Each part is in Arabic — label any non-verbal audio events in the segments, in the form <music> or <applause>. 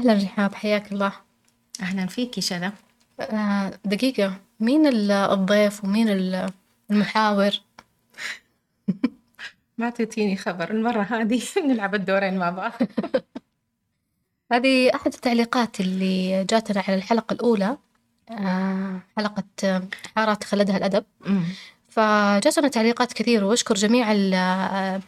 أهلا رحاب حياك الله. أهلا فيك شذا آه، دقيقة. مين ال- الضيف ومين ال- المحاور؟ <laughs> ما تعطيني خبر. المرة هذه <laughs> نلعب الدورين مع بعض. <laughs> هذه أحد التعليقات اللي جاتنا على الحلقة الأولى. آه، حلقة حارات خلدها الأدب. فجاتنا تعليقات كثير وأشكر جميع آه،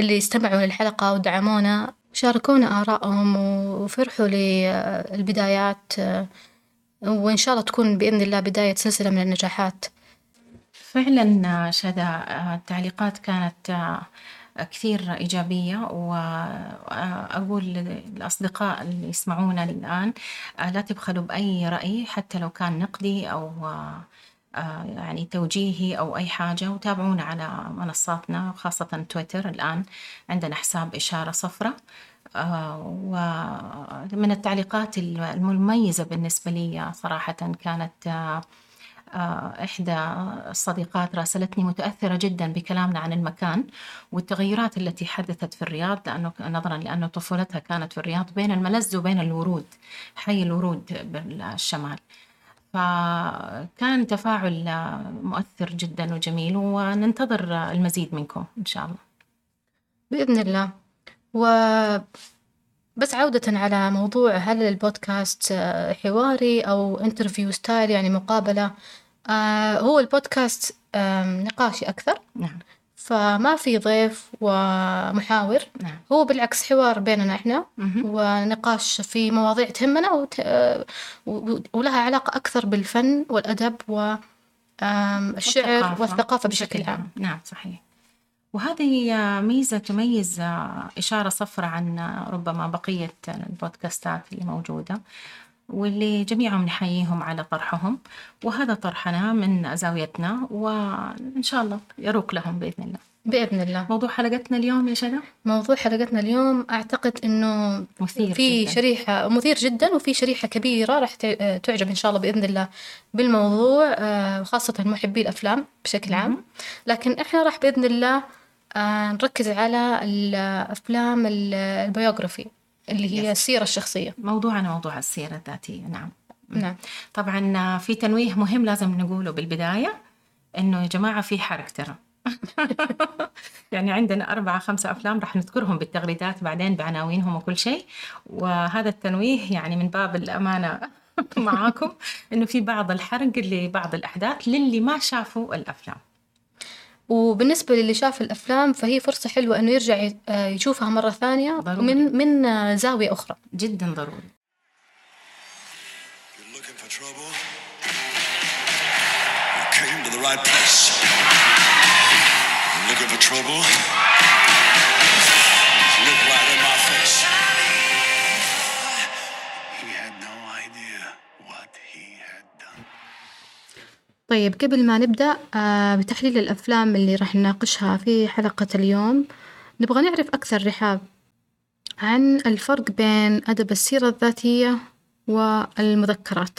اللي استمعوا للحلقة ودعمونا. شاركونا آرائهم وفرحوا للبدايات آه، وإن شاء الله تكون بإذن الله بداية سلسلة من النجاحات. فعلا شذا آه، التعليقات كانت آه، كثير إيجابية وأقول للأصدقاء اللي يسمعونا الآن آه، لا تبخلوا بأي رأي حتى لو كان نقدي أو آه، آه، يعني توجيهي أو أي حاجة وتابعونا على منصاتنا وخاصة تويتر الآن عندنا حساب إشارة صفرة. آه، ومن التعليقات المميزة بالنسبة لي صراحة كانت آه، آه، إحدى الصديقات راسلتني متأثرة جدا بكلامنا عن المكان والتغيرات التي حدثت في الرياض لأنه نظرا لأنه طفولتها كانت في الرياض بين الملز وبين الورود حي الورود بالشمال. فكان تفاعل آه، مؤثر جدا وجميل وننتظر آه، المزيد منكم إن شاء الله. بإذن الله. و بس عودة على موضوع هل البودكاست آه، حواري أو interview style يعني مقابلة آه، هو البودكاست نقاشي أكثر. نعم. فما في ضيف ومحاور. نعم. هو بالعكس حوار بيننا إحنا. مهم. ونقاش في مواضيع تهمنا وت... آه، ولها علاقة أكثر بالفن والأدب والشعر والثقافة. والثقافة بشكل عام. نعم صحيح. وهذه ميزة تميز إشارة صفرة عن ربما بقية البودكاستات اللي موجودة واللي جميعهم نحييهم على طرحهم. وهذا طرحنا من زاويتنا وإن شاء الله يروق لهم بإذن الله. بإذن الله. موضوع حلقتنا اليوم يا شذا موضوع حلقتنا اليوم أعتقد إنه مثير في جداً. شريحة مثير جدا وفي شريحة كبيرة راح ت- تعجب إن شاء الله بإذن الله بالموضوع آه، وخاصة محبي الأفلام بشكل عام. لكن إحنا راح بإذن الله آه، نركز على الأفلام ال- البيوغرافي اللي هي Yes. السيرة الشخصية. موضوعنا موضوع السيرة الذاتية نعم. نعم. طبعا في تنويه مهم لازم نقوله بالبداية إنه يا جماعة في حرق ترى. <laughs> يعني عندنا أربعة خمسة أفلام راح نذكرهم بالتغريدات بعدين بعناوينهم وكل شيء. وهذا التنويه يعني من باب الأمانة <laughs> معاكم إنه في بعض الحرق لبعض الأحداث للي ما شافوا الأفلام. وبالنسبة للي شاف الأفلام فهي فرصة حلوة إنه يرجع آه، يشوفها مرة ثانية ضروري. من من آه، زاوية أخرى جدا ضروري You're looking for trouble? طيب قبل ما نبدأ آه، بتحليل الأفلام اللي راح نناقشها في حلقة اليوم نبغى نعرف أكثر رحاب عن الفرق بين أدب السيرة الذاتية والمذكرات.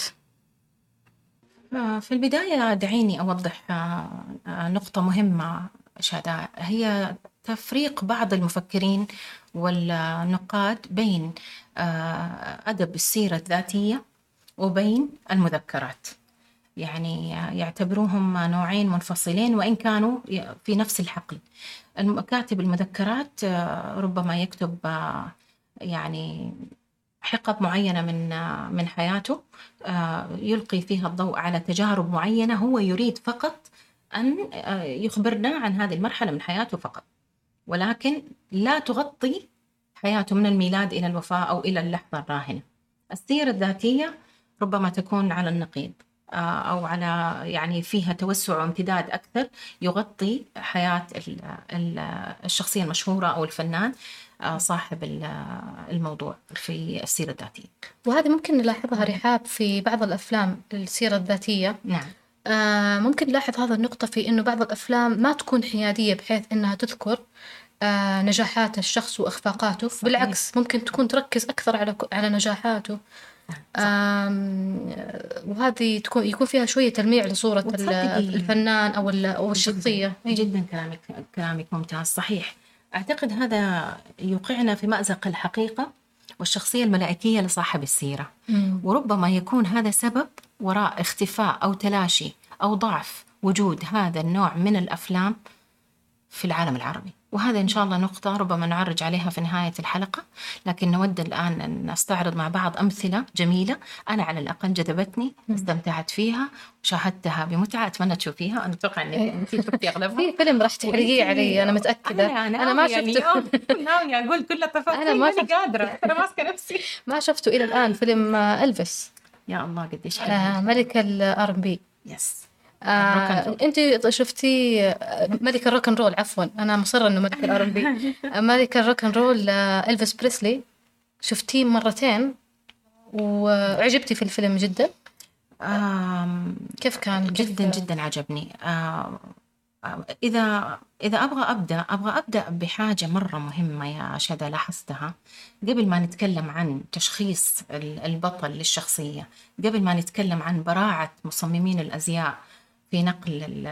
آه، في البداية دعيني أوضح آه، نقطة مهمة شاداء هي تفريق بعض المفكرين والنقاد بين أدب السيرة الذاتية وبين المذكرات. يعني يعتبروهم نوعين منفصلين وإن كانوا في نفس الحقل. كاتب المذكرات آه، ربما يكتب آه، يعني حقب معينة من آه، من حياته. يلقي فيها الضوء على تجارب معينة. هو يريد فقط أن يخبرنا عن هذه المرحلة من حياته فقط. ولكن لا تغطي حياته من الميلاد إلى الوفاة أو إلى اللحظة الراهنة. السيرة الذاتية ربما تكون على النقيض. آه، أو على يعني فيها توسع وامتداد أكثر يغطي حياة ال- ال- الشخصية المشهورة أو الفنان آه، صاحب ال- الموضوع في السيرة الذاتية. وهذه ممكن نلاحظها رحاب في بعض الأفلام السيرة الذاتية. نعم. آه، ممكن نلاحظ هذا النقطة في إنه بعض الأفلام ما تكون حيادية بحيث إنها تذكر آه، نجاحات الشخص وإخفاقاته. بالعكس ممكن تكون تركز أكثر على على نجاحاته. وهذه تكون يكون فيها شوية تلميع وتصدقي- الفنان أو ال- أو الشخصية. إيه. جدا كلامك كلامك ممتاز. صحيح. أعتقد هذا يوقعنا في مأزق الحقيقة والشخصية الملائكية لصاحب السيرة. مم. وربما يكون هذا سبب وراء اختفاء أو تلاشي أو ضعف وجود هذا النوع من الأفلام في العالم العربي. وهذا إن شاء الله نقطة ربما نعرج عليها في نهاية الحلقة. لكن نود الآن أن نستعرض مع بعض أمثلة جميلة أنا على الأقل جذبتني استمتعت فيها وشاهدتها بمتعة أتمنى تشوفيها. أنا أتوقع أنك إيه. أنت شفتي أغلبها. في فيلم راح تحرقيه علي أنا متأكدة. أنا, أنا, أنا ما يعني شفته. اليوم ناوية أقول كل التفاصيل أنا ما شفت. قادرة. أنا ماسكة نفسي. <laughs> ما شفته إلى الآن فيلم آه، إلفيس. يا الله قديش حلو. آه ملك ال R&B. yes آه انت شفتي آه، ملك ال rock and roll عفوا أنا مصرة إنه ملك ال R&B ملك ال rock and roll آه، إلفيس بريسلي. شفتيه مرتين وعجبتي في الفيلم جدا. كيف كان كيف- جدا جدا عجبني. آه، آه، إذا إذا أبغى أبدأ أبغى أبدأ بحاجة مرة مهمة يا شذا لاحظتها. قبل ما نتكلم عن تشخيص ال- البطل للشخصية قبل ما نتكلم عن براعة مصممين الأزياء في نقل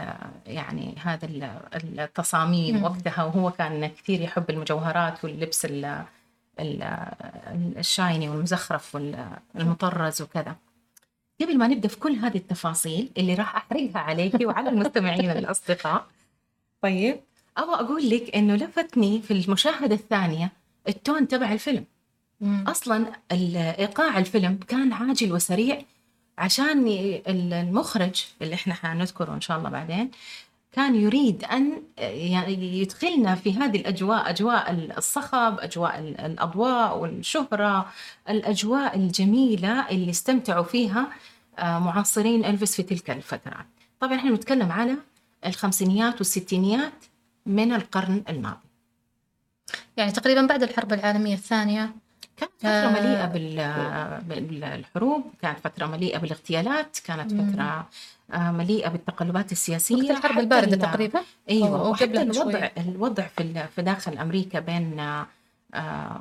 يعني هذا ال- التصاميم مم. وقتها وهو كان كثير يحب المجوهرات واللبس ال- ال- الشايني والمزخرف والمطرز وكذا قبل ما نبدأ في كل هذه التفاصيل اللي راح أحرقها عليك وعلى المستمعين الاصدقاء طيب أبغى أقول لك إنه لفتني في المشاهدة الثانية التون تبع الفيلم مم. أصلا إيقاع الفيلم كان عاجل وسريع عشان المخرج اللي إحنا حنذكره إن شاء الله بعدين كان يريد أن ي- يدخلنا في هذه الأجواء أجواء الصخب أجواء ال- الأضواء والشهرة الأجواء الجميلة اللي استمتعوا فيها آه، معاصرين ألفيس في تلك الفترات طبعا إحنا نتكلم على الخمسينيات والستينيات من القرن الماضي. يعني تقريبا بعد الحرب العالمية الثانية كانت فترة آه. مليئة بال- بالحروب كانت فترة مليئة بالاغتيالات كانت. فترة آه، مليئة بالتقلبات السياسية وقت الحرب الباردة ال- تقريبا أيوه وحتى الوضع. الوضع في في داخل أمريكا بين آه، آه،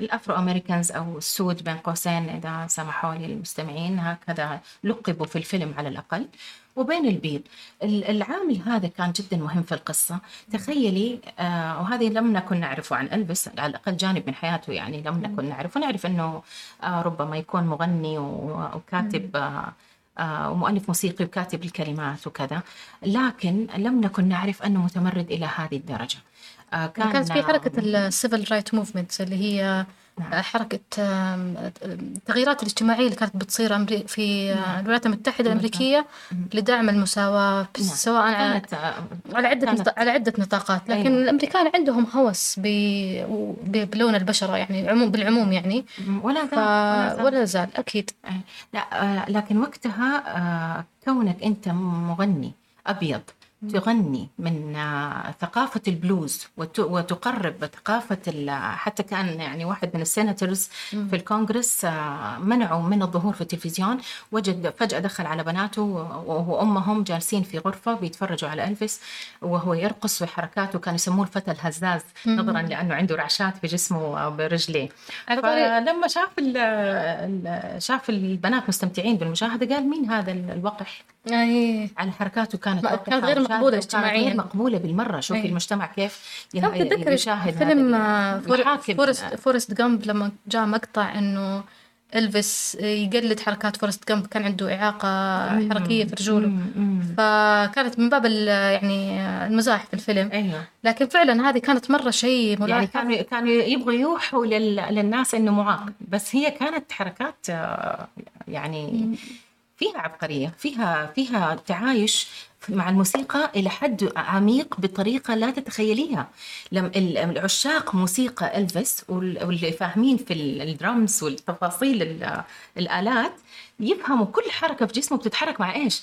ال Afro Americans أو السود بين قوسين إذا سمحوا لي المستمعين هكذا لقبوا في الفيلم على الأقل وبين البيض. ال- العامل هذا كان جدا مهم في القصة. تخيلي آه وهذه لم نكن نعرفه عن إلفيس على الأقل جانب من حياته يعني لم نكن نعرفه نعرف أنه آه ربما يكون مغني وكاتب آه آه ومؤلف موسيقي وكاتب الكلمات وكذا. لكن لم نكن نعرف أنه متمرد إلى هذه الدرجة. آه كان كانت في حركة ال civil rights movement اللي هي نعم. حركة آم، التغييرات الاجتماعية اللي كانت بتصير في آه، الولايات المتحدة الأمريكية لدعم المساواة نعم. سواء على آه، على عدة كانت- على عدة نطاقات لكن أيوة. الأمريكان عندهم هوس ب- ب- بلون البشرة يعني عموم بالعموم يعني ولا ف... زال ولا زال. ولا زال أكيد لا آه، لكن وقتها آه، كونك أنت مغني أبيض تغني من ثقافة البلوز وت- وتقرب ثقافة حتى كان يعني واحد من ال senators في الكونغرس آه، منعوا من الظهور في التلفزيون. وجد فجأة دخل على بناته وهو وأمهم جالسين في غرفة بيتفرجوا على إلفيس وهو يرقص في حركاته كانوا يسموه الفتى الهزاز نظرا لأنه عنده رعشات في جسمه طاري فلما شاف شاف البنات مستمتعين بالمشاهدة قال مين هذا ال- الوقح؟ أي. على حركاته كانت كانت غير وكانت اجتماعياً. غير مقبولة بالمرة. شوفي أي. المجتمع كيف يشاهد فيلم آه، Forrest Forrest Gump لما جاء مقطع إنه إلفيس يقلد حركات فورست جامب كان عنده إعاقة حركية في رجوله. فكانت من باب يعني المزاح في الفيلم. أيوه. لكن فعلا هذه كانت مرة شيء يعني ملاحظ كانوا كانوا يبغوا يوحوا لل... للناس إنه معاق. بس هي كانت حركات آه، يعني فيها عبقرية فيها فيها تعايش مع الموسيقى إلى حد عميق بطريقة لا تتخيليها. لم ال- العشاق موسيقى إلفيس وال- واللي فاهمين في ال- الدرمز والتفاصيل ال- الآلات يفهموا كل حركة في جسمه بتتحرك مع إيش؟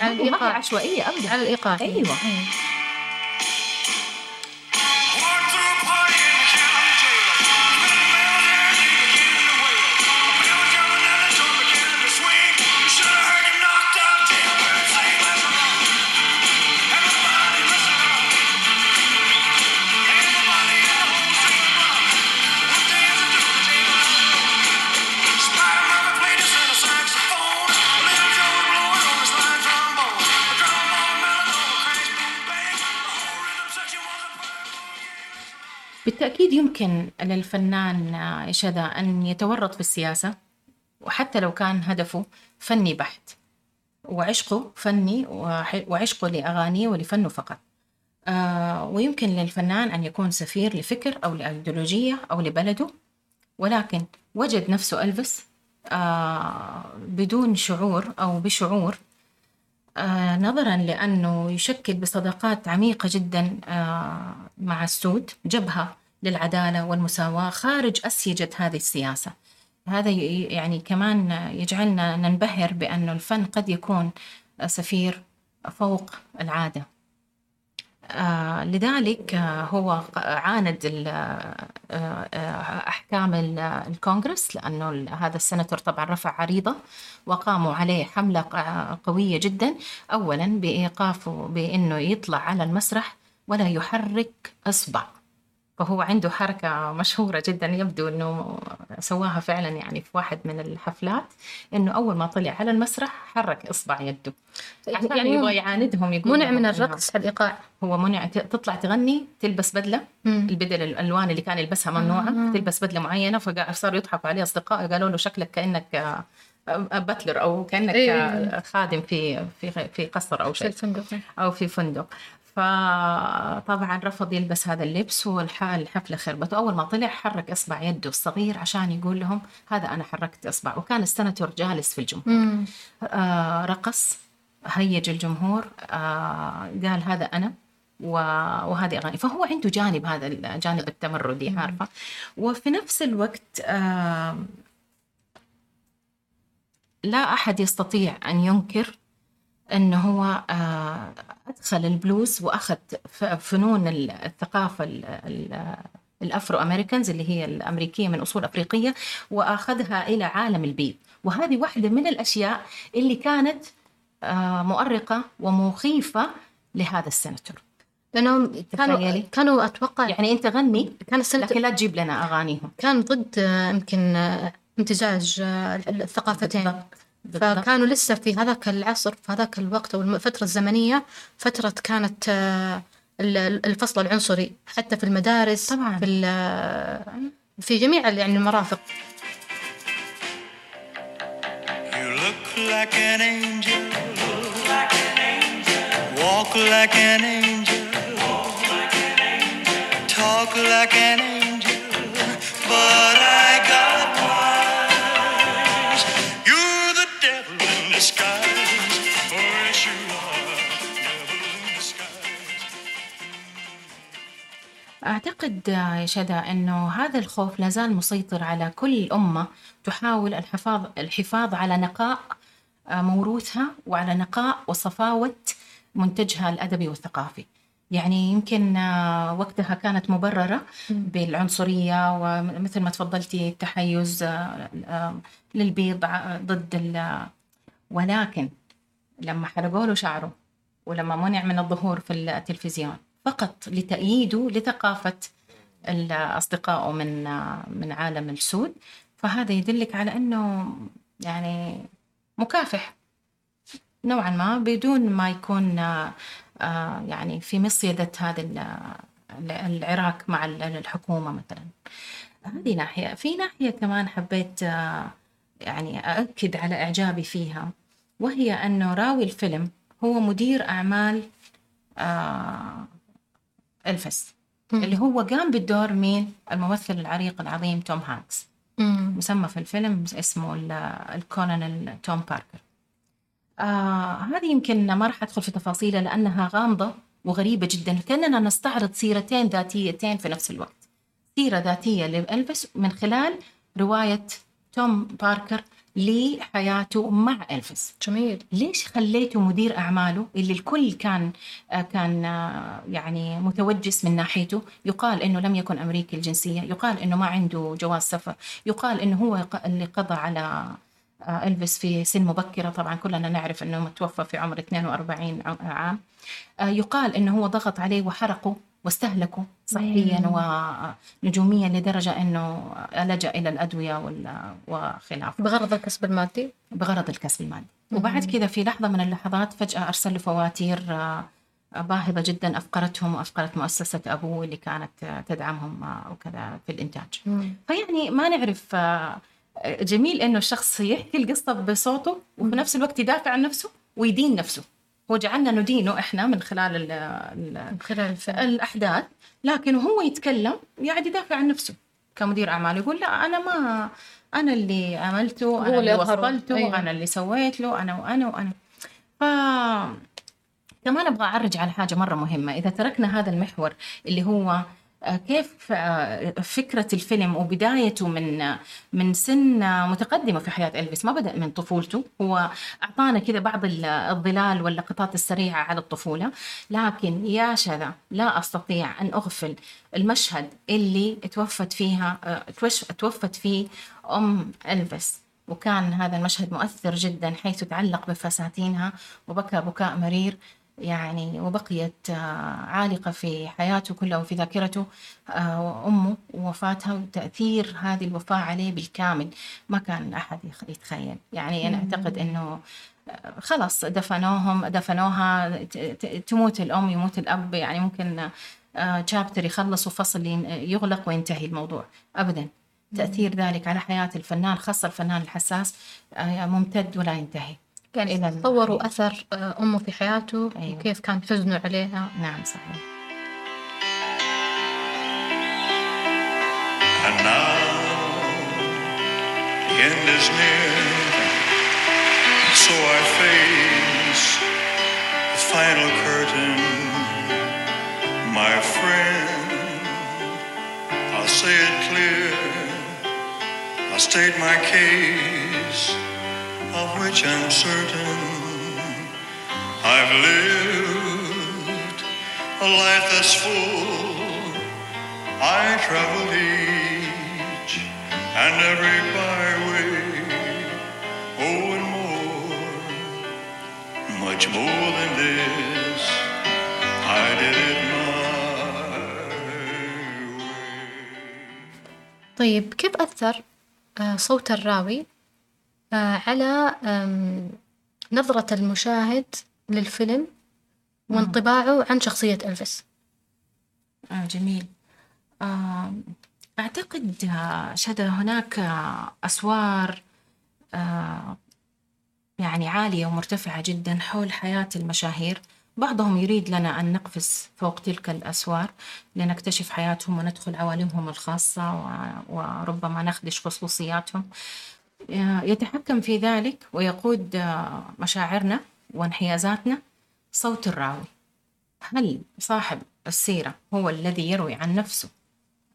على الإيقاع. عشوائية ابدا. على الإيقاع. أيوه. مم. بالتأكيد يمكن للفنان شذا أن يتورط في السياسة وحتى لو كان هدفه فني بحت وعشقه فني وعشقه لأغانيه ولفنه فقط. آه، ويمكن للفنان أن يكون سفير لفكر أو لأيديولوجية أو لبلده ولكن وجد نفسه ألفس آه، بدون شعور أو بشعور نظرا لأنه يشكل بصداقات عميقة جدا آه، مع السود جبهة للعدالة والمساواة خارج أسيجة هذه السياسة. هذا يعني كمان يجعلنا ننبهر بأنه الفن قد يكون سفير فوق العادة. آه لذلك آه هو عاند آه ال- الكونغرس لأنه ال- هذا السناتور طبعا رفع عريضة وقاموا عليه حملة ق- قوية جدا. أولا بإيقافه بأنه يطلع على المسرح ولا يحرك إصبع. فهو عنده حركة مشهورة جدا يبدو أنه سواها فعلا يعني في واحد من الحفلات أنه أول ما طلع على المسرح حرك إصبع يده يعني, يعني يبغى يعاندهم يقول منع من الرقص على الإيقاع هو منع تطلع تغني تلبس بدلة مم. البدل الألوان اللي كان يلبسها ممنوعة آه. تلبس بدلة معينة فصاروا يضحكوا عليه أصدقائه قالوا له شكلك كأنك آه، باتلر أو كأنك إيه. آه، خادم في في في قصر أو في شيء الفندق أو في فندق فطبعا رفض يلبس هذا اللبس والحفلة خربت وأول ما طلع حرك إصبع يده الصغير عشان يقول لهم هذا أنا حركت إصبع. وكان السناتور جالس في الجمهور. آه رقص هيج الجمهور آه قال هذا أنا وهذه أغاني. فهو عنده جانب هذا الجانب التمردي عارفة؟ وفي نفس الوقت آه لا أحد يستطيع أن ينكر أنه هو آه أدخل البلوز وأخذ ف- فنون ال- الثقافة ال- ال- ال Afro-Americans اللي هي الأمريكية من أصول أفريقية وأخذها إلى عالم البيض وهذه واحدة من الأشياء اللي كانت آه مؤرقة ومخيفة لهذا السناتور لأنهم كانوا. كانوا أتوقع يعني أنت غني كان السنة لكن لا تجيب لنا أغانيهم كان ضد آه، يمكن امتزاج الثقافتين بالضبط. فكانوا لسه في هذاك العصر في هذاك الوقت أو الفترة الزمنية فترة كانت آه، ال- الفصل العنصري حتى في المدارس طبعاً. في في جميع يعني المرافق You look like an angel. Walk like an angel. Talk like an angel. But I got أعتقد يا شدا أنه هذا الخوف لازال مسيطر على كل أمة تحاول الحفاظ الحفاظ على نقاء آه، موروثها وعلى نقاء وصفاوة منتجها الأدبي والثقافي. يعني يمكن آه، وقتها كانت مبررة بالعنصرية ومثل ما تفضلتي التحيز آه، للبيض ضد ال- ولكن لما حلقوا له شعره ولما منع من الظهور في التلفزيون فقط لتأييده لثقافة أصدقائه من من عالم السود. فهذا يدلك على أنه يعني مكافح نوعا ما بدون ما يكون آه، يعني في مصيدة هذا ال- العراك مع ال- الحكومة مثلا. هذه ناحية. في ناحية كمان حبيت آه، يعني أأكد على إعجابي فيها وهي أنه راوي الفيلم هو مدير أعمال آه، إلفيس اللي هو قام بالدور مين؟ الممثل العريق العظيم توم هانكس. مسمى في الفيلم اسمه ال- الكولونيل توم باركر. آه هذه يمكن ما راح أدخل في تفاصيلها لأنها غامضة وغريبة جدا كأننا نستعرض سيرتين ذاتيتين في نفس الوقت. سيرة ذاتية لإلفيس من خلال رواية توم باركر لحياته مع إلفيس. جميل. ليش خليته مدير أعماله؟ اللي الكل كان آه، كان آه، يعني متوجس من ناحيته. يقال إنه لم يكن أمريكي الجنسية. يقال إنه ما عنده جواز سفر. يقال إنه هو اللي قضى على آه، إلفيس في سن مبكرة. طبعا كلنا نعرف إنه متوفى في عمر 42 ع- عام. يقال إنه هو ضغط عليه وحرقه. واستهلكه صحيا ونجوميا لدرجة إنه لجأ إلى الأدوية وال- وخلافه. بغرض الكسب المادي؟ بغرض الكسب المادي. وبعد كذا في لحظة من اللحظات فجأة أرسل له فواتير آه، باهظة جدا أفقرتهم وأفقرت مؤسسة أبوه اللي كانت تدعمهم وكذا في الإنتاج. مم. فيعني ما نعرف آه، جميل إنه الشخص يحكي القصة بصوته وفي نفس الوقت يدافع عن نفسه ويدين نفسه. هو جعلنا ندينه إحنا من خلال ال ال من خلال الفيلم الأحداث لكن وهو يتكلم قاعد يدافع عن نفسه كمدير أعمال يقول لا أنا ما أنا اللي عملته أنا اللي. وصلته أيوة. أنا اللي سويت له أنا وأنا وأنا ف كمان أبغى اعرج على حاجة مرة مهمة إذا تركنا هذا المحور اللي هو كيف آه، فكرة الفيلم وبدايته من آه، من سن آه، متقدمة في حياة إلفيس؟ ما بدأ من طفولته. هو أعطانا كذا بعض ال- الظلال واللقطات السريعة على الطفولة. لكن يا شذا لا أستطيع أن أغفل المشهد اللي توفت فيها آه، توفت فيه أم إلفيس. وكان هذا المشهد مؤثر جدا حيث تعلق بفساتينها وبكى بكاء مرير. يعني وبقيت آه، عالقة في حياته كلها وفي ذاكرته. آه، أمه ووفاتها وتأثير هذه الوفاة عليه بالكامل. ما كان أحد يتخيل. يعني أنا أعتقد أنه آه، خلاص دفنوهم دفنوها تموت الأم يموت الأب. يعني ممكن شابتر يخلص وفصل يغلق وينتهي الموضوع. أبدا. تأثير ذلك على حياة الفنان خاصة الفنان الحساس. ممتد ولا ينتهي. يعني إلى تصوروا أثر آه، أمه في حياته أيوة. وكيف كان حزنه عليها نعم صحيح And now the end is near, so I face the final curtain. My friend, I'll say it clear. I'll state my case, of which I'm certain. I've lived a life that's full. I traveled each and every byway, oh, and more, much more than this. I did it my way. طيب كيف أثر آه، صوت الراوي آه، على آم، نظرة المشاهد للفيلم وانطباعه عن شخصية ألفيس. آه جميل. آه أعتقد آه، شذا هناك آه، أسوار آه يعني عالية ومرتفعة جدا حول حياة المشاهير. بعضهم يريد لنا أن نقفز فوق تلك الأسوار لنكتشف حياتهم وندخل عوالمهم الخاصة وربما نخدش خصوصياتهم. آه، يتحكم في ذلك ويقود آه، مشاعرنا وانحيازاتنا. صوت الراوي. هل صاحب السيرة هو الذي يروي عن نفسه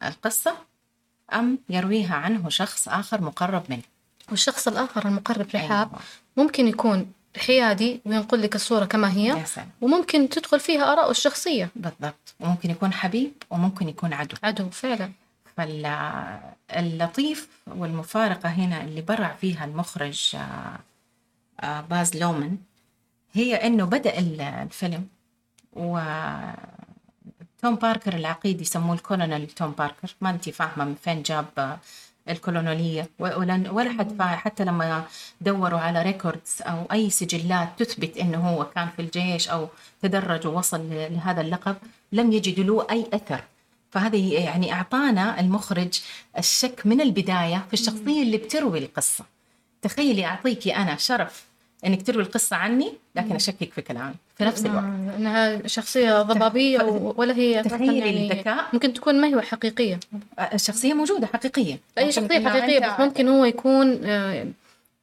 القصة أم يرويها عنه شخص آخر مقرب منه؟ والشخص الآخر المقرب رحاب أيوة. ممكن يكون حيادي وينقل لك الصورة كما هي وممكن تدخل فيها آراءه الشخصية. بالضبط. وممكن يكون حبيب وممكن يكون عدو. عدو فعلا. فاللطيف والمفارقة هنا اللي برع فيها المخرج آه، آه، باز لورمان هي إنه بدأ ال- الفيلم و توم باركر العقيد يسموه الكولونيل توم باركر. ما أنت فاهمة من فين جاب الكولونيلية. ولا حد حتى لما دوروا على ريكوردز أو أي سجلات تثبت إنه هو كان في الجيش أو تدرج ووصل لهذا اللقب لم يجدوا له أي أثر. فهذه يعني أعطانا المخرج الشك من البداية في الشخصية اللي بتروي القصة. تخيلي أعطيكي أنا شرف إنك تروي القصة عني لكن أشكك في كلامي في نفس الوقت. إنها شخصية ضبابية ف- و- ولا هي تخيلي الذكاء. ممكن تكون ما هي حقيقية. الشخصية موجودة حقيقية. أي لكن شخصية إنه حقيقية أنت- بس ممكن هو يكون آه،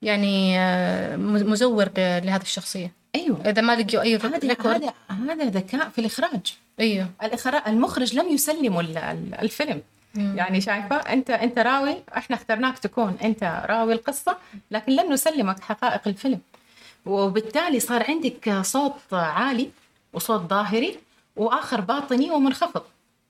يعني آه، مزور لهذه الشخصية. أيوه. إذا ما لقيوا أي هذا هذا هذا ذكاء في الإخراج. الإخراج المخرج لم يسلموا ال- ال- الفيلم. يعني شايفة أنت أنت راوي إحنا اخترناك تكون أنت راوي القصة لكن لن نسلمك حقائق الفيلم. وبالتالي صار عندك صوت عالي وصوت ظاهري وآخر باطني ومنخفض.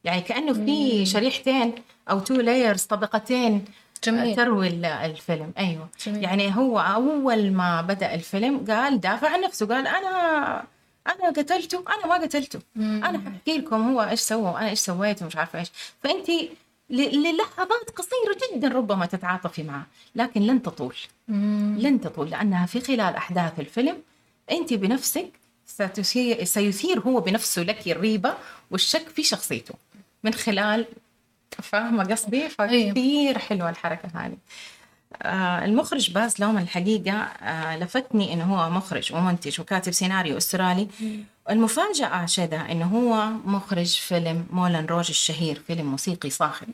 يعني كأنه في شريحتين أو two layers طبقتين جميل. تروي ال- الفيلم. أيوه. جميل. يعني هو أول ما بدأ الفيلم قال دافع عن نفسه قال أنا أنا قتلته أنا ما قتلته. أنا ححكي لكم هو إيش سوى وأنا إيش سويت ومش عارفة إيش. فأنت ل- للحظات قصيرة جدا ربما تتعاطفي معه لكن لن تطول. لن تطول لأنها في خلال أحداث الفيلم أنت بنفسك ستثير سيثير هو بنفسه لك الريبة والشك في شخصيته. من خلال فاهمة قصدي؟ فكثير حلوة الحركة هذه. آه المخرج باز لورمان الحقيقة آه لفتني إنه هو مخرج ومنتج وكاتب سيناريو أسترالي المفاجأة شذا إنه هو مخرج فيلم مولان روج الشهير فيلم موسيقي صاخب.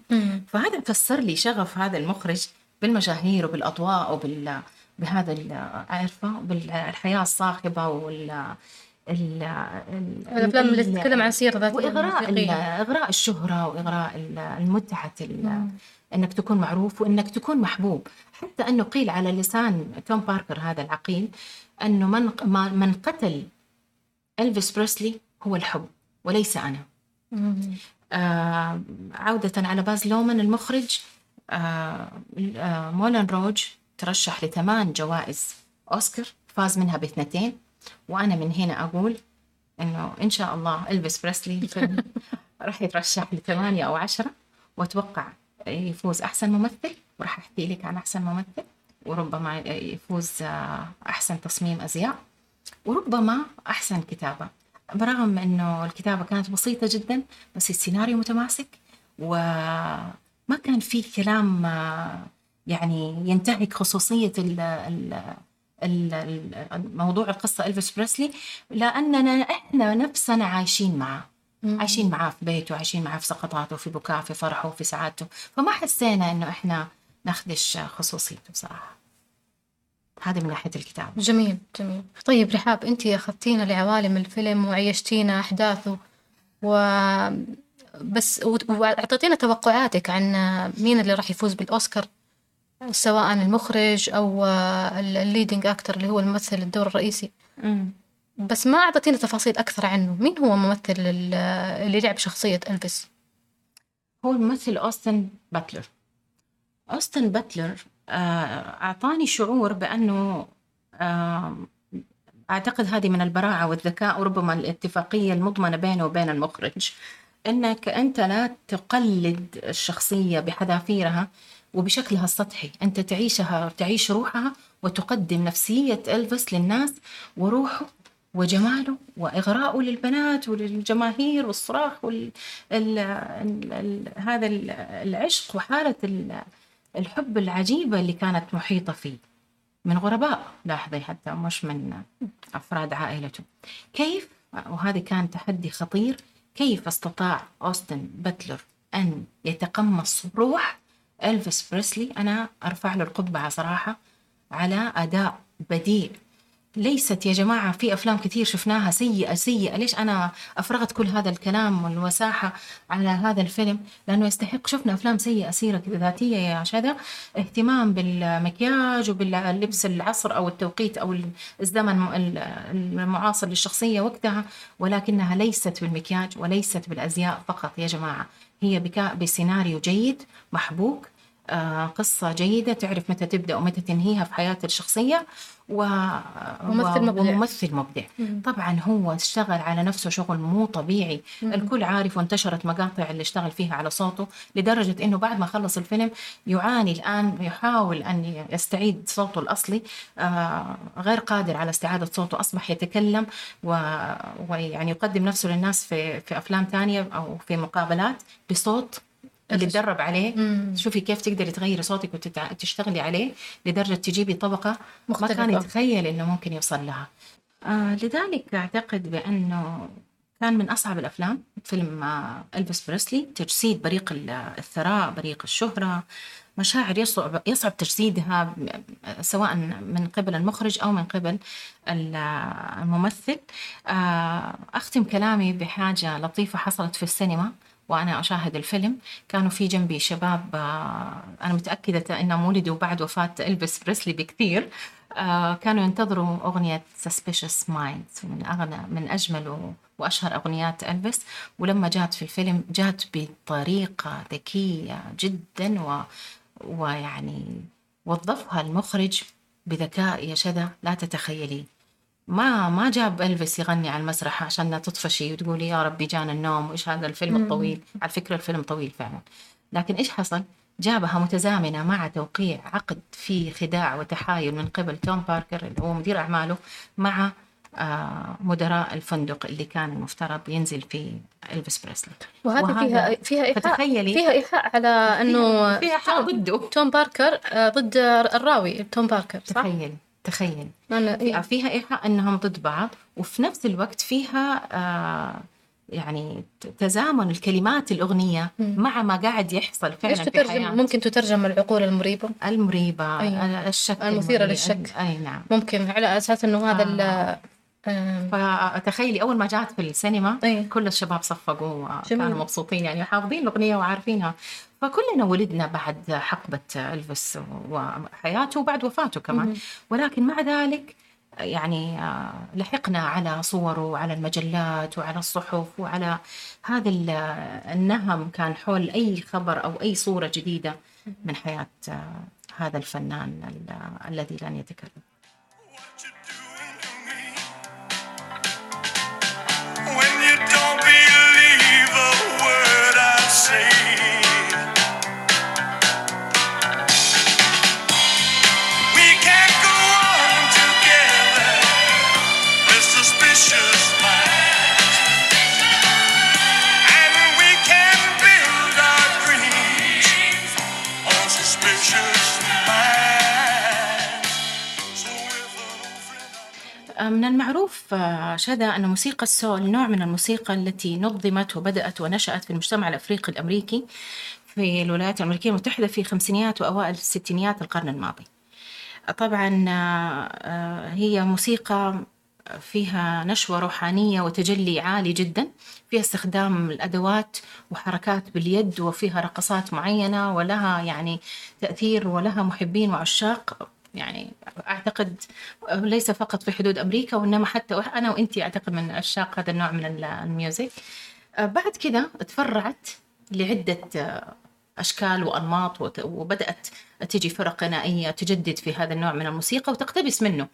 فهذا فسر لي شغف هذا المخرج بالمشاهير وبالأضواء وبال بهذا ال- عارفة بالحياة الصاخبة وال ال- ال- الافلام اللي ال- تتكلم عن سيرة ذاتيه وإغراء. إغراء الشهرة وإغراء ال- المتعة. إنك تكون معروف وإنك تكون محبوب. حتى انه قيل على لسان توم باركر هذا العقيل أنه من من قتل إلفيس بريسلي هو الحب وليس أنا. آه عودة على باز لومان المخرج آه آه مولان روج ترشح لثمان جوائز أوسكار فاز منها باثنتين. وأنا من هنا أقول إنه إن شاء الله إلفيس بريسلي <laughs> راح يترشح لثمانية أو عشرة وأتوقع يفوز أحسن ممثل وراح أحكي لك عن أحسن ممثل. وربما يفوز آه، أحسن تصميم أزياء وربما أحسن كتابة. برغم أنه الكتابة كانت بسيطة جدا بس السيناريو متماسك وما كان فيه كلام آه، يعني ينتهك ال ال- ال- موضوع القصة إلفيس بريسلي لأننا إحنا نفسنا عايشين معه. مم. عايشين معاه في بيته عايشين معاه في سقطاته في بكاء في فرحه في سعادته. فما حسينا إنه إحنا نخدش خصوصيته بصراحة. هذا من ناحية الكتابة. جميل جميل. طيب رحاب أنت أخذتينا لعوالم الفيلم وعيشتينا أحداثه و بس وأعطيتينا توقعاتك عن مين اللي راح يفوز بالأوسكار سواء المخرج أو ال leading actor اللي هو الممثل الدور الرئيسي. بس ما اعطيتينا تفاصيل أكثر عنه. مين هو الممثل ال- اللي لعب شخصية إلفيس؟ هو الممثل أوستن باتلر. أوستن باتلر آه، أعطاني شعور بأنه آه، أعتقد هذه من البراعة والذكاء وربما الاتفاقية المضمنة بينه وبين المخرج أنك أنت لا تقلد الشخصية بحذافيرها وبشكلها السطحي. أنت تعيشها تعيش روحها وتقدم نفسية ألفيس للناس وروحه وجماله وإغراءه للبنات وللجماهير والصراخ وال... ال... ال... ال... هذا ال- العشق وحالة ال- الحب العجيبة اللي كانت محيطة فيه من غرباء. لاحظي حتى مش من أفراد عائلته. كيف؟ وهذا كان تحدي خطير. كيف استطاع أوستن باتلر أن يتقمص روح ألفيس بريسلي؟ أنا أرفع له القبعة صراحة على أداء بديع ليست يا جماعة في أفلام كثير شفناها سيئة سيئة. ليش أنا أفرغت كل هذا الكلام والوساحة على هذا الفيلم؟ لأنه يستحق. شفنا أفلام سيئة سيرة ذاتية يا شذا. اهتمام بالمكياج وباللبس العصر أو التوقيت أو الزمن المعاصر للشخصية وقتها. ولكنها ليست بالمكياج وليست بالأزياء فقط يا جماعة. هي بسيناريو جيد محبوك قصة جيدة تعرف متى تبدأ ومتى تنهيها في حياة الشخصية و... ممثل. مبدع. وممثل مبدع طبعا هو اشتغل على نفسه شغل مو طبيعي الكل عارف وانتشرت مقاطع اللي اشتغل فيها على صوته لدرجة إنه بعد ما خلص الفيلم يعاني الآن يحاول أن يستعيد صوته الأصلي آه غير قادر على استعادة صوته أصبح يتكلم و... ويعني يقدم نفسه للناس في في أفلام ثانية أو في مقابلات بصوت اللي. تدرب عليه مم. شوفي كيف تقدري تغيري صوتك وتشتغلي عليه لدرجة تجيبي طبقة ما كان مختلفة. يتخيل إنه ممكن يوصل لها آه لذلك أعتقد بأنه كان من أصعب الأفلام فيلم آه إلفيس بريسلي تجسيد بريق ال- الثراء بريق الشهرة مشاعر يصعب يصعب تجسيدها م- سواء من قبل المخرج أو من قبل ال- الممثل آه أختم كلامي بحاجة لطيفة حصلت في السينما وأنا أشاهد الفيلم. كانوا في جنبي شباب آه أنا متأكدة انهم ولدوا بعد وفاة الفيس بريسلي بكثير. آه كانوا ينتظروا أغنية Suspicious Minds من أغنى من أجمل وأشهر أغنيات ألفيس ولما جات في الفيلم جات بطريقة ذكية جدا و... ويعني وظفها المخرج بذكاء يا شذا لا تتخيلي. ما ما جاب ألفيس يغني على المسرح عشان تطفشي وتقولي يا ربي جانا النوم وإيش هذا الفيلم الطويل. على فكرة الفيلم طويل فعلا. لكن إيش حصل؟ جابها متزامنة مع توقيع عقد فيه خداع وتحايل من قبل توم باركر اللي هو مدير أعماله مع آه، مدراء الفندق اللي كان المفترض ينزل فيه إلفيس بريسلي. وهذا وهذا- فيها فيها إيحاء فتخيلي فيها إيحاء على إنه فيها حق ضده. توم باركر آه، ضد الراوي توم باركر صح؟ تخيل تخيل إيه. فيها إيحاء أنهم ضد بعض وفي نفس الوقت فيها آه يعني تزامن الكلمات الأغنية مع ما قاعد يحصل فعلا في تترجم الحياة ممكن تترجم العقول المريبة المريبة أي. الشك المثيرة. للشك. أي نعم ممكن على أساس إنه هذا آه. آه، فتخيلي أول ما جات في السينما أي. كل الشباب صفقوا جميل. كانوا مبسوطين يعني حافظين الأغنية وعارفينها فكلنا ولدنا بعد حقبة ألفيس وحياته وبعد وفاته كمان ولكن مع ذلك يعني آه، لحقنا على صوره وعلى المجلات وعلى الصحف وعلى هذا ال- النهم كان حول أي خبر أو أي صورة جديدة من حياة آه، هذا الفنان ال- الذي لن يتكلم? When you don't believe a word I say. من المعروف آه، شذا أن موسيقى السول نوع من الموسيقى التي نظمت وبدأت ونشأت في المجتمع الأفريقي الأمريكي في الولايات الأمريكية المتحدة في خمسينيات وأوائل الستينيات القرن الماضي. طبعا آه، آه، هي موسيقى فيها نشوة روحانية وتجلي عالي جدا فيها استخدام الأدوات وحركات باليد وفيها رقصات معينة ولها يعني تأثير ولها محبين وعشاق يعني أعتقد ليس فقط في حدود أمريكا وإنما حتى أنا وإنتي أعتقد من عشاق هذا النوع من ال- ال music. آه، بعد كده تفرعت لعدة آه، أشكال وأنماط وت- وبدأت تجي فرق غنائية تجدد في هذا النوع من الموسيقى وتقتبس منه.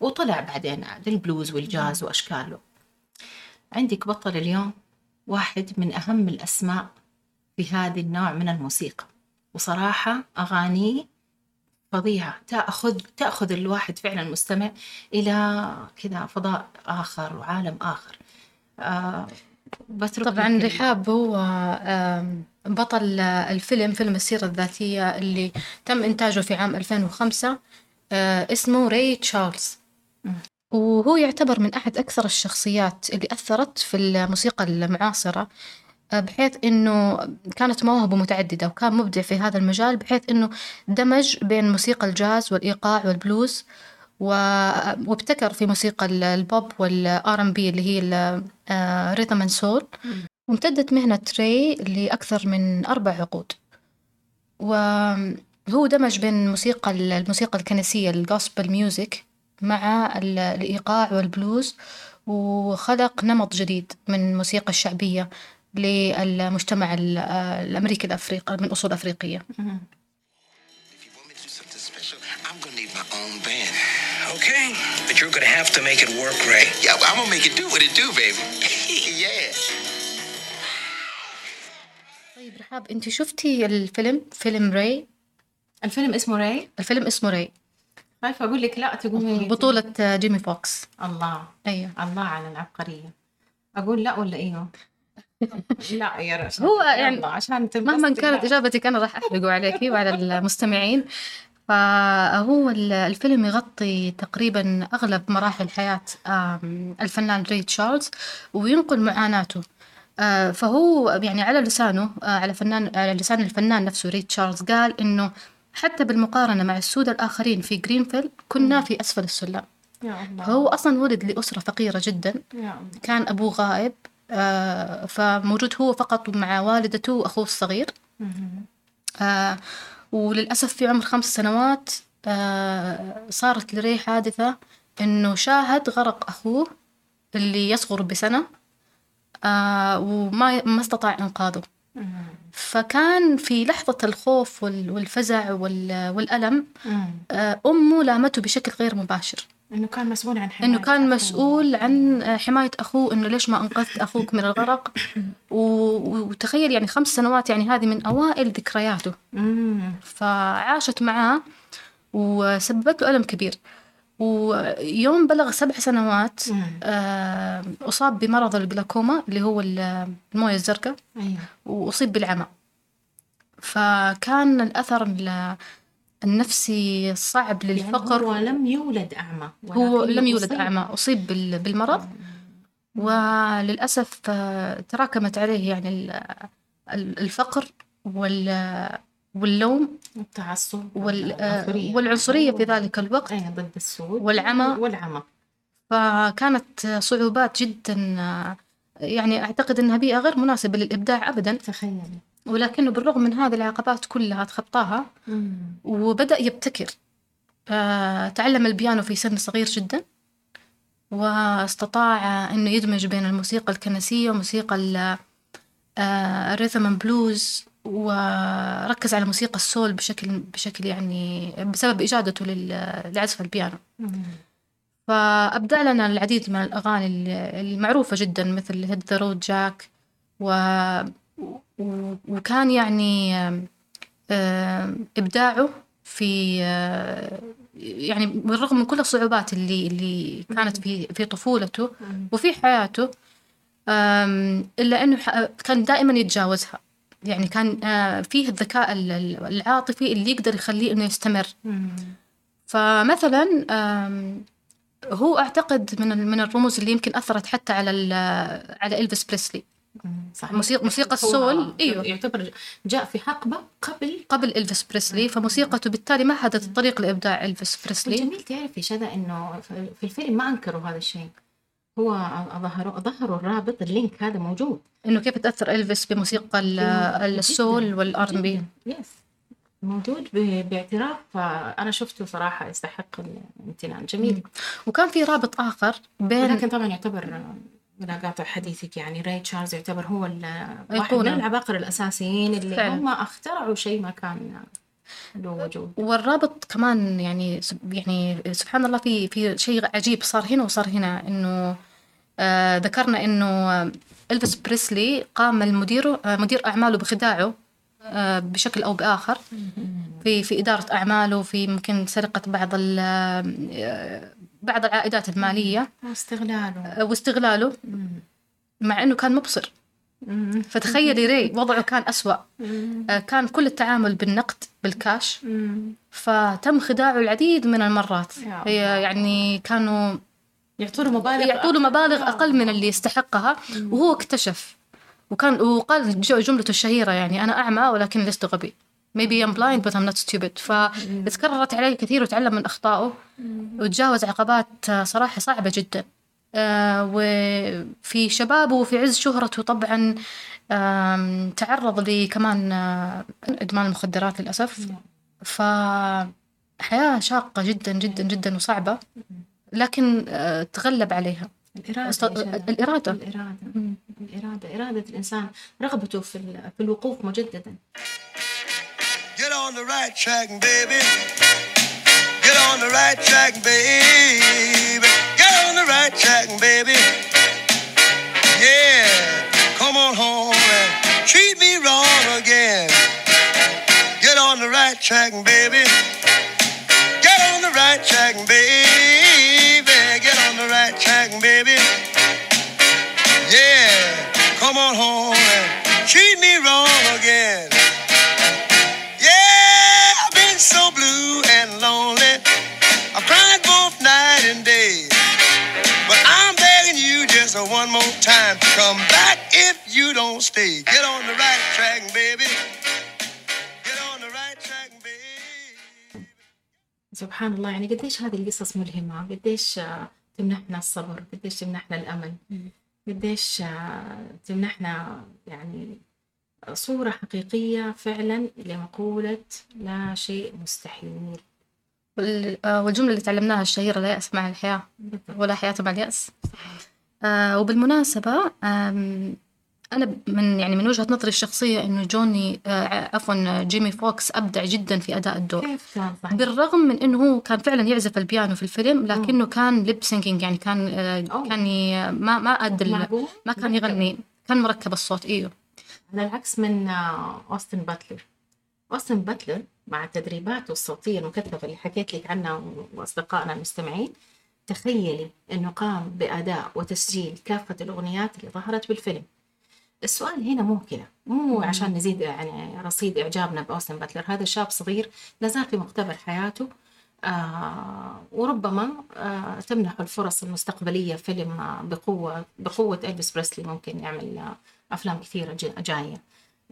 وطلع بعدين للبلوز والجاز وأشكاله. عندك بطل اليوم واحد من أهم الأسماء في هذا النوع من الموسيقى. وصراحة أغانيه فظيعة تأخذ تأخذ الواحد فعلا المستمع إلى كذا فضاء آخر وعالم آخر. آه بترك طبعا رحاب هو بطل الفيلم فيلم السيرة الذاتية اللي تم إنتاجه في عام 2005 آه، اسمه ري تشارلز. وهو يعتبر من أحد أكثر الشخصيات اللي أثرت في الموسيقى المعاصرة. بحيث أنه كانت مواهبه متعددة وكان مبدع في هذا المجال بحيث أنه دمج بين موسيقى الجاز والإيقاع والبلوز و- وابتكر في موسيقى ال- البوب وال R&B اللي هي ال rhythm and soul وامتدت مهنة ري لأكثر من أربع عقود. وهو دمج بين موسيقى الموسيقى الكنسية ال gospel music مع ال- الإيقاع والبلوز وخلق نمط جديد من الموسيقى الشعبية. للمجتمع ال- الأمريكي الأفريقي من أصول أفريقية. If you want me to do something special, I'm gonna need my own band. Okay, but you're gonna have to make it work, Ray. Yeah, I'm gonna make it do what it do, baby. <laughs> yeah. طيب رحاب أنت شفتي الفيلم فيلم ري الفيلم اسمه راي؟ الفيلم اسمه ري خايفة أقول لك لا تقومي بطولة جيمي فوكس. الله. أيوه. الله على العبقرية. أقول لا ولا إيوه؟ لا يا رشا هو يعني عشان مهما كانت لا. إجابتك أنا راح أحرقه عليكي وعلى المستمعين. فهو ال- الفيلم يغطي تقريبا أغلب مراحل حياة آم، الفنان ري تشارلز وينقل معاناته. آه، فهو يعني على لسانه آه، على فنان على لسان الفنان نفسه ري تشارلز قال إنه حتى بالمقارنة مع السود الآخرين في جرينفيلد كنا في أسفل السلم. يا الله. فهو أصلا ولد لأسرة فقيرة جدا. كان أبوه غائب. آه، فموجود هو فقط مع والدته وأخوه الصغير. آه، وللأسف في عمر خمس سنوات آه، صارت لري حادثة إنه شاهد غرق أخوه اللي يصغر بسنة آه، وما ما استطاع إنقاذه. فكان في لحظة الخوف وال- والفزع وال- والألم أمه لامته بشكل غير مباشر. إنه كان مسؤول عن حماية إنه كان أخوه. مسؤول عن حماية أخوه إنه ليش ما أنقذت أخوك من الغرق و- وتخيل يعني خمس سنوات يعني هذه من أوائل ذكرياته. فعاشت معاه وسببت له ألم كبير ويوم بلغ سبع سنوات. آه، أصاب بمرض الجلاكوما اللي هو ال- الموية الزرقاء أيوه وأصيب بالعمى فكان الأثر ال- النفسي الصعب يعني للفقر. هو لم يولد أعمى هو لم يولد أصيب- أعمى أصيب بال- بالمرض. وللأسف آه، تراكمت عليه يعني ال- ال- الفقر وال- واللوم التعصب وال- آه، والعنصرية. والعنصرية في ذلك الوقت. أي ضد السود. والعمى. والعمى. فكانت صعوبات جدا آه، يعني أعتقد أنها بيئة غير مناسبة للإبداع أبدا. تخيلي. ولكنه بالرغم من هذه العقبات كلها تخطاها وبدأ يبتكر. آه، تعلم البيانو في سن صغير جدا واستطاع أنه يدمج بين الموسيقى الكنسية وموسيقى آه، الريثم بلوز وركز على موسيقى السول بشكل بشكل يعني بسبب إجادته لعزف البيانو. فأبدع لنا العديد من الأغاني ال- المعروفة جدا مثل هيد ذا رود جاك و... وكان يعني آم، إبداعه في آه، يعني بالرغم من كل الصعوبات اللي اللي كانت في في طفولته وفي حياته إلا إنه ح- كان دائما يتجاوزها. يعني كان آه، فيه الذكاء ال- ال- العاطفي اللي يقدر يخليه إنه يستمر. فمثلا هو أعتقد من من الرموز اللي يمكن أثرت حتى على على إلفيس بريسلي. صح. موسيقى- موسيقى ال soul، أيوه. يعتبر جاء في حقبة قبل قبل إلفيس بريسلي فموسيقته بالتالي مهدت الطريق لإبداع إلفيس بريسلي. الجميل تعرفي شذا إنه في- في الفيلم ما أنكروا هذا الشيء. هو ظهروا ظهروا الرابط ال link هذا موجود. إنه كيف تأثر إلفيس بموسيقى ال- ال soul وال R&B. yes موجود باعتراف أنا شفته صراحة يستحق الامتنان. جميل. وكان في رابط آخر بين لكن طبعا يعتبر ولا قاطع حديثك يعني راي تشارلز يعتبر هو واحد من. العباقرة الأساسيين اللي فعلا. هم اخترعوا شيء ما كان له وجود والرابط كمان يعني يعني سبحان الله في في شيء عجيب صار هنا وصار هنا إنه آه ذكرنا إنه آه، إلفيس بريسلي قام المدير آه مدير أعماله بخداعه آه بشكل أو بآخر في في إدارة أعماله في ممكن سرقة بعض آه، بعض العائدات المالية واستغلاله. آه، واستغلاله. مع إنه كان مبصر. فتخيلي ري وضعه كان أسوأ. آه، كان كل التعامل بالنقد بالكاش. فتم خداعه العديد من المرات. يعني كانوا يعطوا مبالغ يعطوا مبالغ أقل من اللي يستحقها. وهو اكتشف. وكان وقال جملته الشهيرة يعني أنا أعمى ولكن لست غبي. Maybe I'm blind but I'm not stupid. فتكررت عليه كثير وتعلم من أخطائه. وتجاوز عقبات آه، صراحة صعبة جدا. آه، وفي شبابه وفي عز شهرته طبعا تعرض لكمان آه، إدمان المخدرات للأسف. فحياة شاقة جدا جدا جدا وصعبة. لكن تغلب عليها. الإرادة. الإرادة. الإرادة. الإرادة إرادة الإنسان. رغبته في ال- في الوقوف مجددا. On the right track, baby. Get on the right track, baby. Get on the right track, baby. Yeah, come on home and treat me wrong again. Get on the right track, baby. Get on the right track, baby. Get on the right track, baby. Yeah, come on home time to come back if you don't stay. Get on the right track, baby. Get on the right track, baby. سبحان الله يعني قديش هذه القصص ملهمة؟ قديش آه، تمنحنا الصبر؟ قديش تمنحنا الأمل؟ قديش آه، تمنحنا يعني صورة حقيقية فعلا لمقولة لا شيء مستحيل. وال- آه، والجملة اللي تعلمناها الشهيرة لا يأس مع الحياة ولا حياة مع اليأس. آه وبالمناسبة أنا من يعني من وجهة نظري الشخصية إنه جوني آه عفوا جيمي فوكس أبدع جدا في أداء الدور. كيف بالرغم من إنه هو كان فعلا يعزف البيانو في الفيلم لكنه كان lip syncing يعني كان آه،. كان ي- ما ما معقول؟ ما كان يغني. كان مركب الصوت إيوه. على العكس من آه، أوستن باتلر. أوستن باتلر مع تدريباته الصوتية المكثفة اللي حكيت لك عنها وأصدقائنا المستمعين تخيلي أنه قام بأداء وتسجيل كافة الأغنيات اللي ظهرت بالفيلم. السؤال هنا مو كذا مو عشان نزيد يعني رصيد إعجابنا بأوستن باتلر هذا شاب صغير لازال في مقتبل حياته آه وربما آه تمنح الفرص المستقبلية فيلم آه بقوة بقوة إلفيس بريسلي ممكن يعمل آه أفلام كثيرة جا- جاية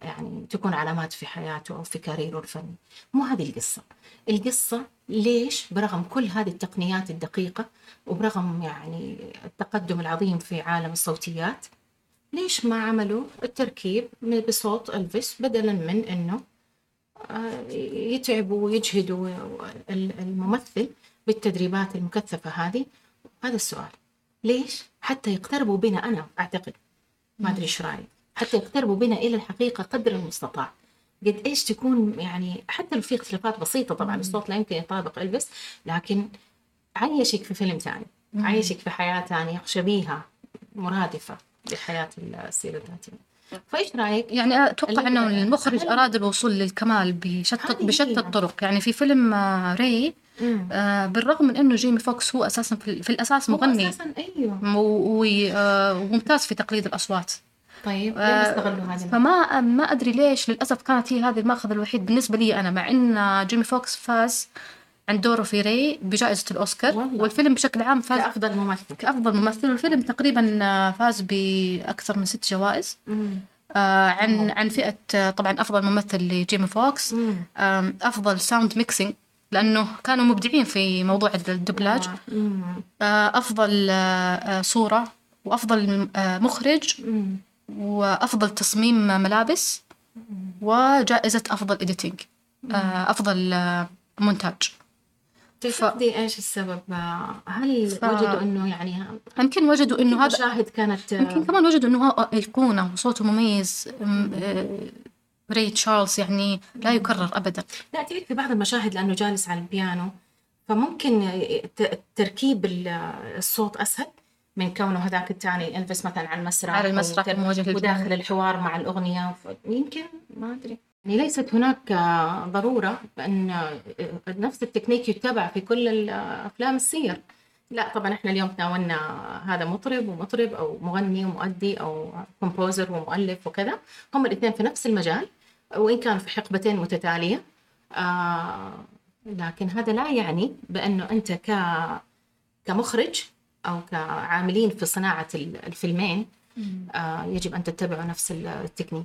يعني تكون علامات في حياته أو في كاريره الفني. مو هذه القصة. القصة ليش برغم كل هذه التقنيات الدقيقة وبرغم يعني التقدم العظيم في عالم الصوتيات ليش ما عملوا التركيب بصوت ألفيس بدلا من أنه آه، يتعبوا ويجهدوا ال- الممثل بالتدريبات المكثفة هذه؟ هذا السؤال. ليش؟ حتى يقتربوا بنا أنا أعتقد. ما أدري إيش رأيك؟ حتى يقتربوا بنا إلى الحقيقة قدر المستطاع. قد إيش تكون يعني حتى لو في اختلافات بسيطة طبعا الصوت لا يمكن يطابق إلفيس لكن عيشك في فيلم ثاني عيشك في حياة ثانية شبيهة مرادفة لحياة السيرة الذاتية فإيش رأيك؟ يعني أتوقع إنه المخرج هل- أراد الوصول للكمال بشتى بشتى. الطرق. يعني في فيلم آه، Ray. آه، بالرغم من إنه جيمي فوكس هو أساسا في, في الأساس هو مغني. أساسا أيوه. و- و- آه، وممتاز في تقليد الأصوات. طيب ليه آه، ما استغلوا هذه فما ما أدري ليش للأسف كانت هي هذه المأخذ الوحيد بالنسبة لي أنا مع إن جيمي فوكس فاز عن دوره في Ray بجائزة الأوسكار والله. والفيلم بشكل عام فاز كأفضل ممثل كأفضل ممثل والفيلم تقريبا آه، فاز بأكثر من ست جوائز مم. آه، عن عن فئة آه، طبعا أفضل ممثل لجيمي فوكس مم. آم، أفضل sound mixing لأنه كانوا مبدعين في موضوع الدبلاج مم. آه، أفضل آه، آه، صورة وأفضل آه، مخرج مم. وأفضل تصميم ملابس وجائزة أفضل editing أفضل آه، مونتاج تعتقدي إيش السبب؟ آه، هل ف- وجدوا إنه يعني يمكن وجدوا إنه هذا المشاهد كانت آه، يمكن كمان وجدوا إنه إيقونة وصوته مميز آه، ري تشارلز يعني لا يكرر ابدا. لا تعرف في بعض المشاهد لأنه جالس على البيانو فممكن تركيب ال- الصوت أسهل؟ من كونه هذاك الثاني Elvis مثلا على المسرح على المسرح. وداخل الحوار مع الأغنية. ف- يمكن ما أدري. يعني ليست هناك ضرورة بأن آه، نفس التكنيك يتبع في كل الأفلام السير. لا طبعا إحنا اليوم تناولنا هذا مطرب ومطرب أو مغني ومؤدي أو composer ومؤلف وكذا. هم الاثنين في نفس المجال وإن كانوا في حقبتين متتالية. آه لكن هذا لا يعني بأنه أنت ك كمخرج أو كعاملين في صناعة ال- ال filming آه يجب أن تتبعوا نفس التكنيك.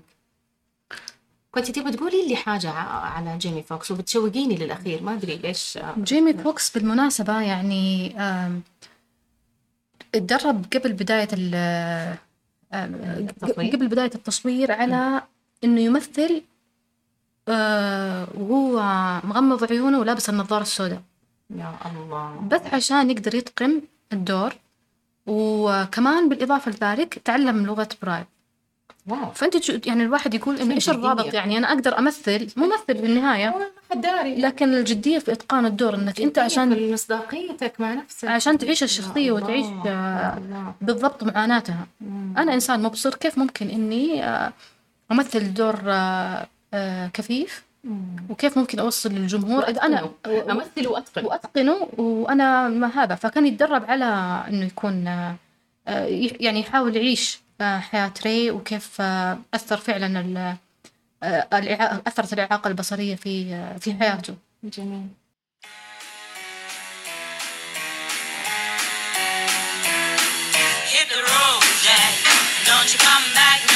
كنت تبغى تقولي لي حاجة ع- على جيمي فوكس وبتشوقيني للأخير ما أدري ليش. آه، جيمي فوكس بالمناسبة يعني اتدرب قبل بداية التصوير. قبل بداية التصوير على إنه يمثل آه، وهو مغمض عيونه ولابس النظارة السوداء. يا الله. بس عشان يقدر يتقن الدور وكمان بالإضافة لذلك تعلم لغة برايل واو فأنت تشو- يعني الواحد يقول إنه إيش الجدية. الرابط يعني أنا أقدر أمثل ممثل حد داري لكن الجدية في إتقان الدور إنك أنت عشان مصداقيتك مع نفسك عشان تعيش الشخصية يا وتعيش الله، الله. بالضبط معاناتها مم. أنا إنسان مبصر كيف ممكن إني آه، أمثل دور آه، آه، كفيف. وكيف ممكن أوصل للجمهور؟ أنا وأتقنه. أمثل وأتقن. وأتقنه وأنا ما هذا. فكان يتدرب على إنه يكون آه، يعني يحاول يعيش آه، حياة ري وكيف آه، أثر فعلا ال- الإعاقة أثرت الإعاقة البصرية في في حياته. جميل. Hit the road, Jack. Don't you come back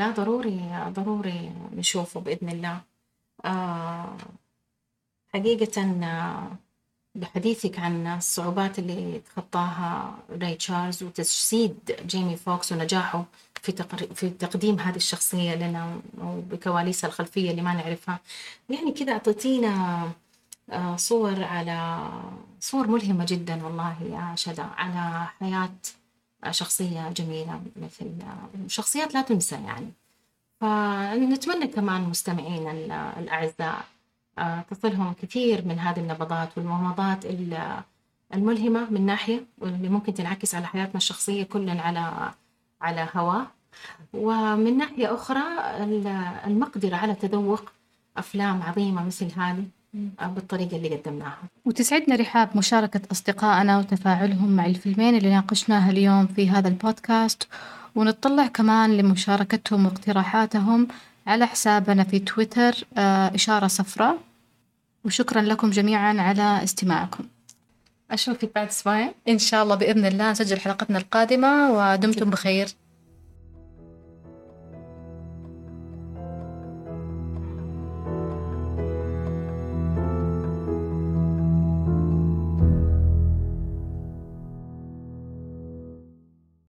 لا ضروري ضروري نشوفه بإذن الله آه حقيقة بحديثك عن الصعوبات اللي تخطاها راي تشارلز وتجسيد جيمي فوكس ونجاحه في. في تقديم هذه الشخصية لنا وبكواليسها الخلفية اللي ما نعرفها يعني كذا أعطيتينا آه، صور على صور ملهمة جدا والله يا شذا على حياة شخصية جميلة مثل شخصيات لا تنسى يعني. فنتمنى كمان مستمعينا ال- الأعزاء آه، تصلهم كثير من هذه النبضات والمناضات ال- الملهمة من ناحية واللي ممكن تنعكس على حياتنا الشخصية كل على على هواه. ومن ناحية أخرى ال- المقدرة على تذوق أفلام عظيمة مثل هذه بالطريقة اللي قدمناها. وتسعدنا رحاب مشاركة أصدقائنا وتفاعلهم مع الفيلمين اللي ناقشناها اليوم في هذا البودكاست. ونتطلع كمان لمشاركتهم واقتراحاتهم على حسابنا في تويتر آه، إشارة صفراء. وشكرا لكم جميعا على استماعكم. أشوفك بعد أسبوعين. إن شاء الله بإذن الله نسجل حلقتنا القادمة ودمتم بخير.